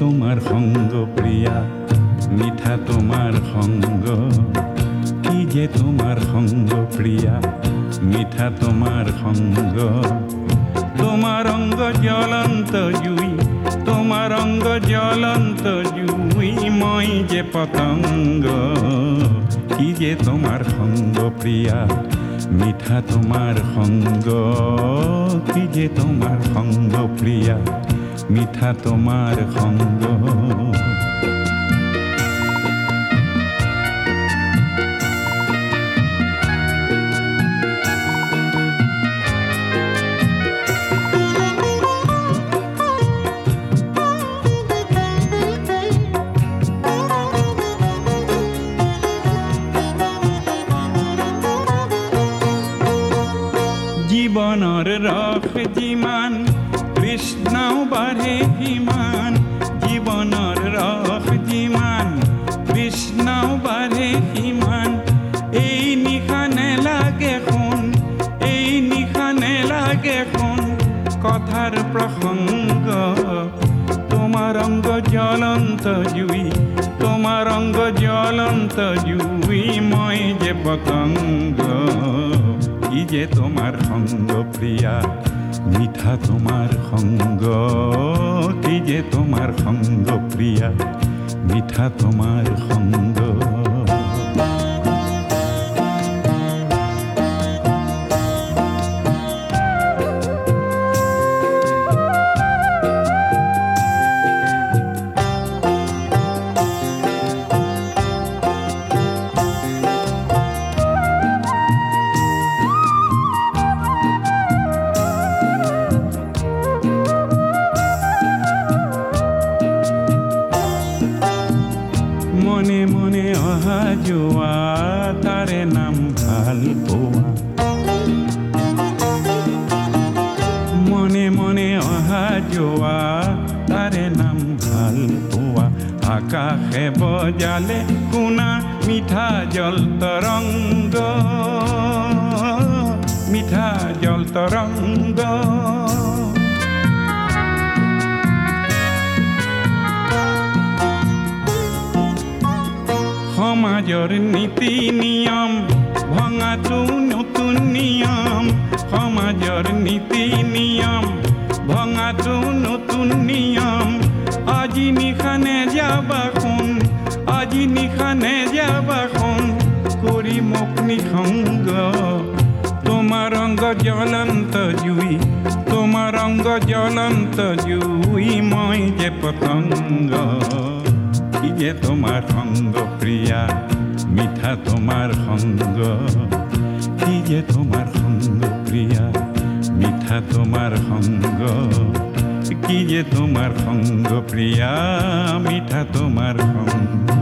তোমার সঙ্গ প্রিয়া। মিঠা তোমার সঙ্গ কি যে তোমার সঙ্গ প্রিয়া। মিঠা তোমার সঙ্গ তোমার অঙ্গ জ্বলন্ত জুই, তোমার অঙ্গ জ্বলন্ত জুই, মই যে পতঙ্গ। কি যে তোমার সঙ্গ প্রিয়া। মিঠা তোমার সঙ্গ কি যে তোমার সঙ্গ প্রিয়া। মিঠা তোমার সঙ্গ জীবনৰ ৰস যিমান কৃষ্ণও বাঢ়ে সিমান জীৱনৰ ৰস যিমান, কৃষ্ণও বাঢ়ে সিমান এই নিশা নেলাগে শুন এই নিশা নেলাগে শুন কথাৰ প্ৰসংগ। তোমাৰ অংগ জ্বলন্ত জুই, তোমাৰ অংগ জ্বলন্ত জুই, মই যে পতংগ কি যে তোমার সঙ্গ প্রিয়া মিঠা তোমার সঙ্গ কি যে তোমার সঙ্গ প্রিয়া মিঠা তোমার সঙ্গ। যোৱা তাৰে নাম ভালো পোৱা মনে মনে অহা যোৱা তাৰে নাম ভালো পোৱা আকাশে বজালে কোনা মিঠা জল তৰংগ মিঠা জল তৰংগ সমাজৰ নীতি নিয়ম ভঙাটো নতুন নিয়ম সমাজৰ নীতি নিয়ম ভঙাটো নতুন নিয়ম। আজি নিশানে যাবা আজি নিশানে যাবা শুন কৰি মোক নিসংগ তোমাৰ অংগ জ্বলন্ত জুই তোমাৰ অংগ জ্বলন্ত জুই, মই যে পতংগ কি যে তোমার সঙ্গ, প্রিয়া। মিঠা তোমার সঙ্গ। কি যে তোমার সঙ্গ, প্রিয়া। মিঠা তোমার সঙ্গ। কি যে তোমার সঙ্গ, প্রিয়া। মিঠা তোমার সঙ্গ।